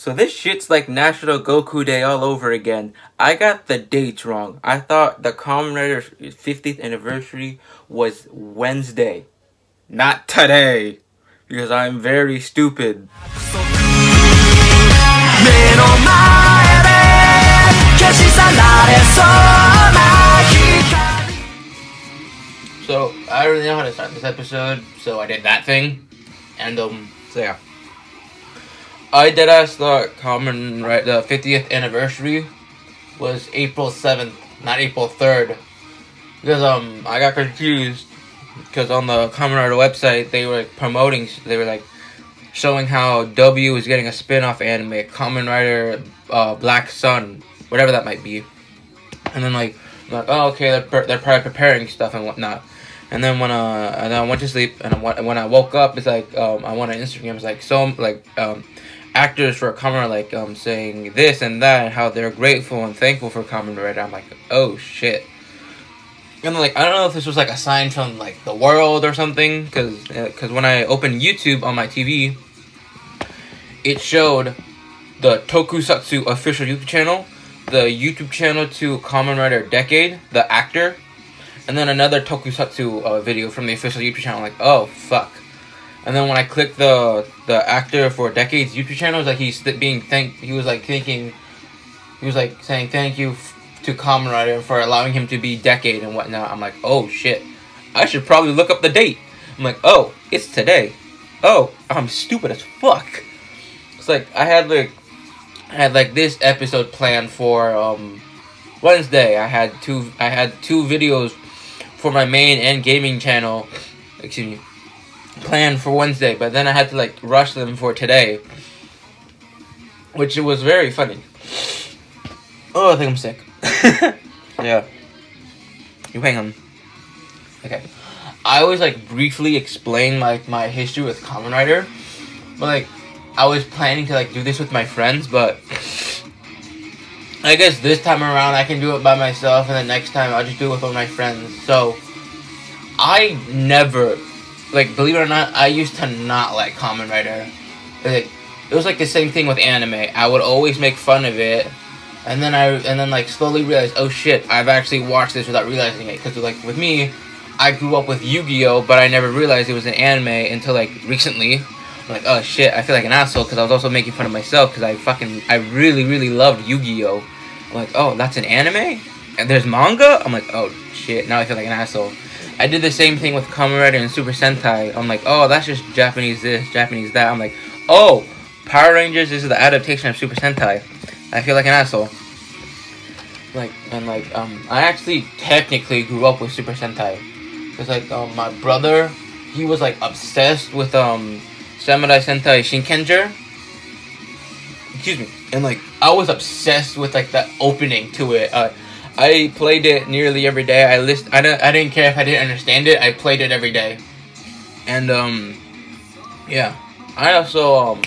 So this shit's like National Goku Day all over again. I got the dates wrong. I thought the Kamen Rider 50th anniversary was Wednesday, not today, because I'm very stupid. So I really know how to start this episode, so I did that thing, and um, so yeah. I did ask the Kamen right the 50th anniversary was April 7th, not April 3rd, because um I got confused because on the Kamen Rider website they were like, promoting they were like showing how W was getting a spin-off anime, Kamen Rider uh, Black Sun, whatever that might be, and then like I'm like oh okay they're they're probably preparing stuff and whatnot. And then when uh and I went to sleep and I, when I woke up it's like um I went on Instagram it's like so like um actors for Kamen like um saying this and that and how they're grateful and thankful for Kamen Rider. I'm like oh shit. And like I don't know if this was like a sign from like the world or something because because uh, when I opened YouTube on my TV, it showed the Tokusatsu official YouTube channel, the YouTube channel to Kamen Rider Decade, the actor, and then another tokusatsu uh, video from the official YouTube channel. Like, oh fuck. And then when I clicked the the actor for Decades YouTube channel, it was like he's being thank. He was like thinking, he was like saying thank you to Kamen Rider for allowing him to be Decade and whatnot. I'm like, oh shit, I should probably look up the date. I'm like, oh, it's today. Oh, I'm stupid as fuck. It's like I had like I had like this episode planned for um Wednesday. I had two I had two videos for my main and gaming channel, excuse me, planned for Wednesday, but then I had to like rush them for today, which was very funny. Oh, I think I'm sick. yeah. You hang on. Okay. I always like briefly explain like my history with Kamen Rider, but like I was planning to like do this with my friends, but I guess this time around I can do it by myself, and the next time I'll just do it with one of my friends. So, I never, like, believe it or not, I used to not like Kamen Rider. Like, it was like the same thing with anime. I would always make fun of it, and then I, and then like slowly realized, oh shit, I've actually watched this without realizing it. Because like with me, I grew up with Yu-Gi-Oh, but I never realized it was an anime until like recently like, oh shit, I feel like an asshole because I was also making fun of myself because I fucking, I really, really loved Yu-Gi-Oh! I'm like, oh, that's an anime? And there's manga? I'm like, oh shit, now I feel like an asshole. I did the same thing with Kamen Rider and Super Sentai. I'm like, oh, that's just Japanese this, Japanese that. I'm like, oh, Power Rangers is the adaptation of Super Sentai. I feel like an asshole. Like, and like, um, I actually technically grew up with Super Sentai. Cause like, um, my brother, he was like obsessed with, um, Samurai Sentai Shinkenger. Excuse me. And like I was obsessed with like the opening to it. Uh, I played it nearly every day. I list I don't I didn't care if I didn't understand it. I played it every day. And um yeah. I also um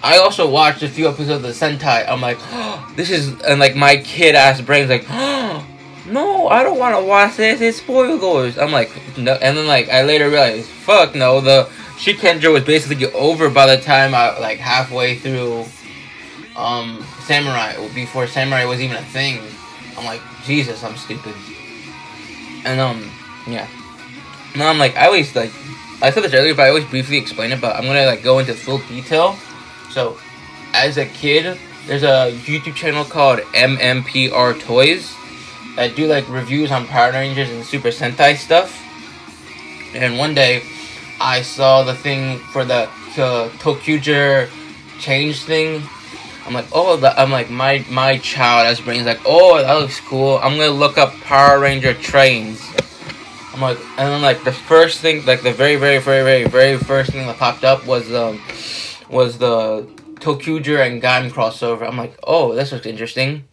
I also watched a few episodes of the Sentai. I'm like, oh, this is and like my kid ass brain's like, oh, no, I don't want to watch this. It's spoilers. I'm like, no, and then like I later realized, fuck no, the Shinkenger was basically over by the time I like halfway through um Samurai before Samurai was even a thing. I'm like, Jesus, I'm stupid. And um, yeah. Now I'm like, I always like, I said this earlier, but I always briefly explain it. But I'm gonna like go into full detail. So, as a kid, there's a YouTube channel called MMPR Toys that do like reviews on Power Rangers and Super Sentai stuff. And one day, I saw the thing for the uh, ToQger change thing. I'm like, oh, the, I'm like, my my child as brains like, oh, that looks cool. I'm gonna look up Power Ranger trains. I'm like, and then like the first thing, like the very, very, very, very, very first thing that popped up was um was the ToQger and Gaim crossover. I'm like, oh, this looks interesting.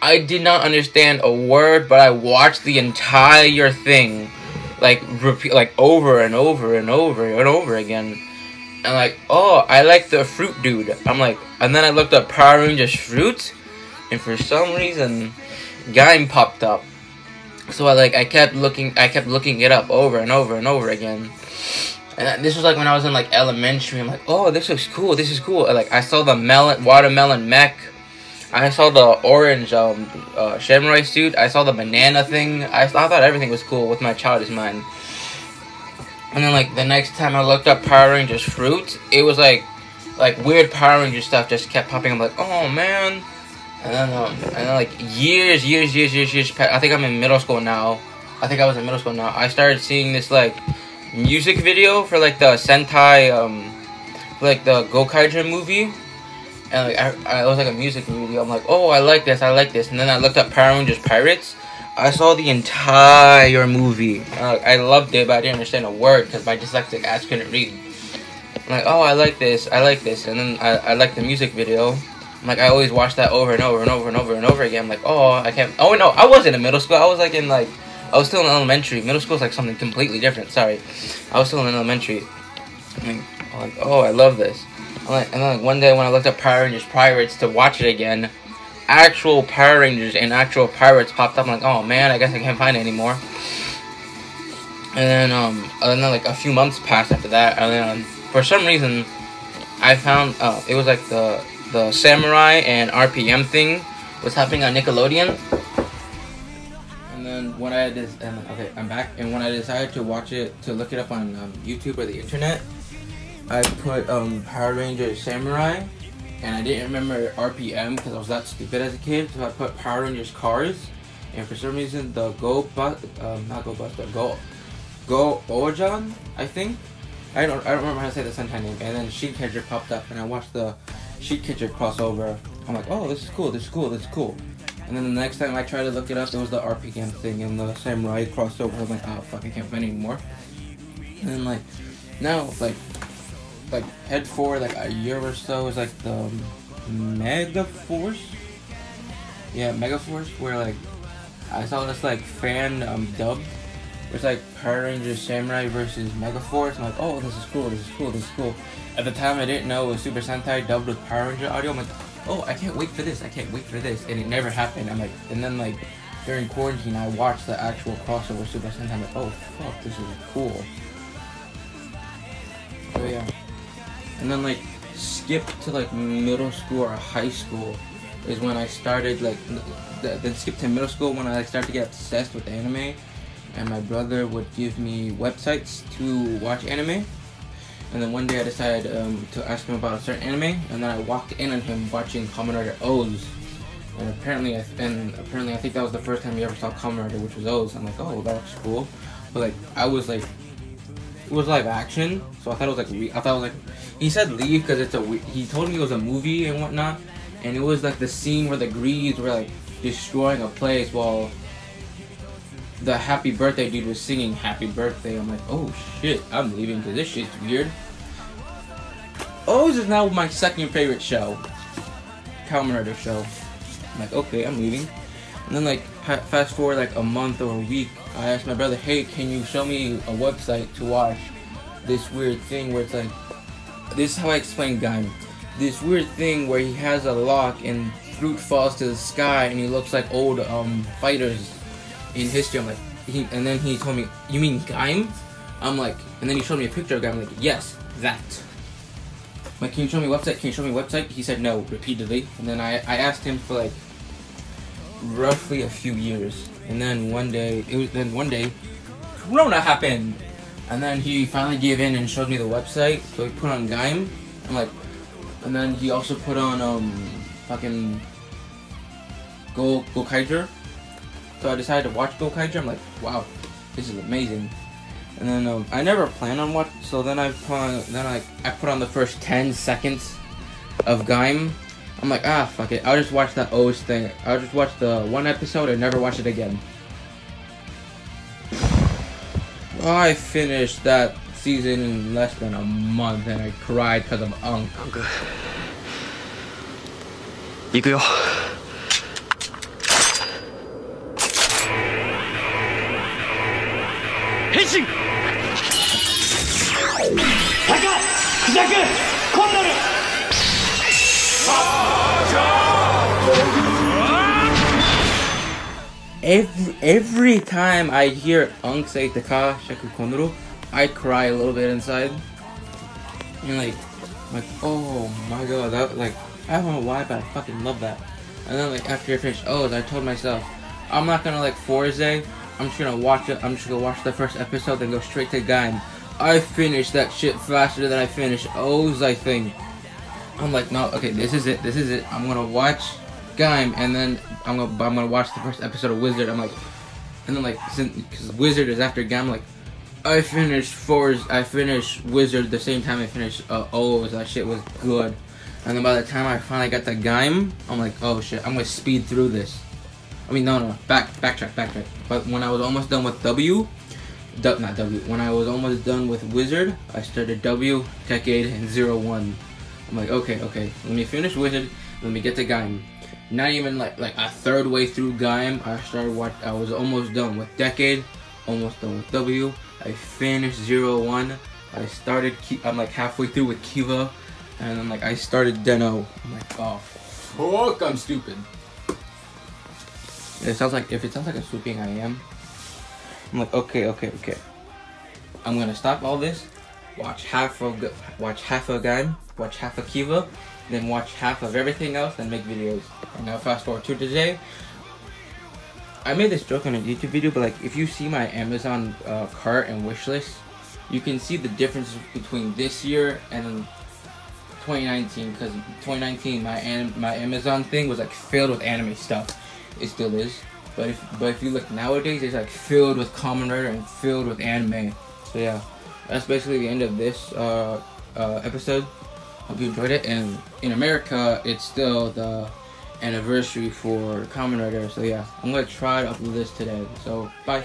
I did not understand a word, but I watched the entire thing like repeat like over and over and over and over again. And like, oh, I like the fruit dude. I'm like, and then I looked up Power Rangers fruit, and for some reason, Gaim popped up. So I like I kept looking, I kept looking it up over and over and over again. And this was like when I was in like elementary. I'm like, oh, this looks cool. This is cool. like I saw the melon, watermelon mech. I saw the orange um, uh, samurai suit. I saw the banana thing. I, I thought everything was cool with my childish mind. And then like the next time I looked up Power Rangers fruit, it was like like weird Power Ranger stuff just kept popping. I'm like, oh man. And then um, and then like years, years, years, years, years. I think I'm in middle school now. I think I was in middle school now. I started seeing this like music video for like the Sentai um, like the Gokaiger movie. And like I, I, it was like a music video. I'm like, oh, I like this, I like this. And then I looked up Power Rangers Pirates. I saw the entire movie. Uh, I loved it, but I didn't understand a word because my dyslexic ass couldn't read. I'm like, oh, I like this, I like this, and then I, I like the music video. I'm like, I always watch that over and over and over and over and over again. I'm like, oh, I can't. Oh no, I wasn't in middle school. I was like in like, I was still in elementary. Middle school is like something completely different. Sorry, I was still in elementary. I'm like, oh, I love this. I'm like, and then like one day when I looked up Power Rangers Pirates to watch it again, actual Power Rangers and actual pirates popped up. I'm like, oh man, I guess I can't find it anymore. And then, um, and then like a few months passed after that, and then for some reason, I found uh, it was like the the samurai and RPM thing was happening on Nickelodeon. And then when I did, and okay, I'm back. And when I decided to watch it, to look it up on um, YouTube or the internet, I put um, Power Rangers Samurai and I didn't remember RPM because I was that stupid as a kid. So I put Power Rangers Cars, and for some reason the Go Bus, um, not Go Buster, Go Go Ojan, I think. I don't I don't remember how to say the Sentai name. And then Sheet Catcher popped up, and I watched the Sheet Catcher crossover. I'm like, oh, this is cool, this is cool, this is cool. And then the next time I tried to look it up, it was the RPM thing and the Samurai crossover. I'm like, oh fuck, I can't find anymore. And then like now, like like head forward like a year or so is like the Mega Force. Yeah, Mega Force, where like I saw this like fan um dub. It's like Power Rangers Samurai versus Mega Force. I'm like, oh, this is cool, this is cool, this is cool. At the time, I didn't know it was Super Sentai dubbed with Power Ranger audio. I'm like, oh, I can't wait for this, I can't wait for this, and it never happened. I'm like, and then like during quarantine, I watched the actual crossover Super Sentai. I'm like, oh fuck, this is cool. So yeah and then like skip to like middle school or high school is when I started like then skip to middle school when I started to get obsessed with anime. And my brother would give me websites to watch anime. And then one day I decided um, to ask him about a certain anime. And then I walked in on him watching Kamen Rider OOO. And apparently I and apparently I think that was the first time he ever saw Kamen Rider which was OOO. I'm like oh that looks cool. But like I was like it was live action. So I thought it was like I thought it was like he said leave because it's a. He told me it was a movie and whatnot, and it was like the scene where the Greeds were like destroying a place while the Happy Birthday dude was singing Happy Birthday. I'm like, oh shit, I'm leaving because this shit's weird. OOO is now my second favorite show. Kamen Rider show. I'm like, okay, I'm leaving. And then like fast forward like a month or a week, I asked my brother, hey, can you show me a website to watch this weird thing where it's like this is how I explain Gaim. This weird thing where he has a lock and fruit falls to the sky and he looks like old um, fighters in history. I'm like, he, and then he told me, you mean Gaim? I'm like, and then he showed me a picture of Gaim. I'm like, yes, that. I'm like, can you show me website? Can you show me website? He said no repeatedly. And then I, I asked him for like roughly a few years. And then one day, it was then one day, Corona happened. And then he finally gave in and showed me the website. So he put on Gaim. I'm like, and then he also put on um fucking Go Gokaiger. So I decided to watch Gokaiger. I'm like, wow, this is amazing. And then um, I never planned on what. So then I put on, then I I put on the first 10 seconds of Gaim. I'm like, ah, fuck it. I'll just watch that OOO thing. I'll just watch the one episode and never watch it again. I finished that season in less than a month and I cried because of Ankh. Ankh. 行くよ。変身高砕くコンドル every every time I hear Ankh say Taka Shaku Konoro, I cry a little bit inside. And like, like, oh my god, that like, I don't know why, but I fucking love that. And then like after I finished OOO, oh, I told myself, I'm not gonna like Fourze. I'm just gonna watch it. I'm just gonna watch the first episode, then go straight to Gaim. I finished that shit faster than I finished OOO. I think. I'm like, no, okay, this is it. This is it. I'm gonna watch Gaim, and then I'm gonna I'm gonna watch the first episode of Wizard. I'm like, and then like, because Wizard is after Gaim, like, I finished Fourze. I finished Wizard the same time I finished uh, OOO. That shit was good. And then by the time I finally got to Gaim, I'm like, oh shit, I'm gonna speed through this. I mean, no, no, back, backtrack, backtrack. But when I was almost done with W, not W, when I was almost done with Wizard, I started W, Decade, and Zero One. I'm like, okay, okay, let me finish Wizard, let me get to Gaim. Not even like like a third way through Gaim, I started what I was almost done with Decade, almost done with W. I finished Zero One. I started, I'm like halfway through with Kiva, and then like I started Den-O. I'm like, oh, fuck, I'm stupid. It sounds like if it sounds like a swooping, I am. I'm like, okay, okay, okay. I'm gonna stop all this, watch half of watch half of Gaim, watch half of Kiva, then watch half of everything else, and make videos. And now fast forward to today. I made this joke on a YouTube video, but like if you see my Amazon uh, cart and wish list, you can see the difference between this year and 2019 because 2019 my my Amazon thing was like filled with anime stuff. It still is, but if but if you look nowadays, it's like filled with Kamen Rider and filled with anime. So yeah, that's basically the end of this uh, uh, episode. Hope you enjoyed it. And in America, it's still the anniversary for Kamen Rider. So yeah, I'm gonna try to upload this today. So bye.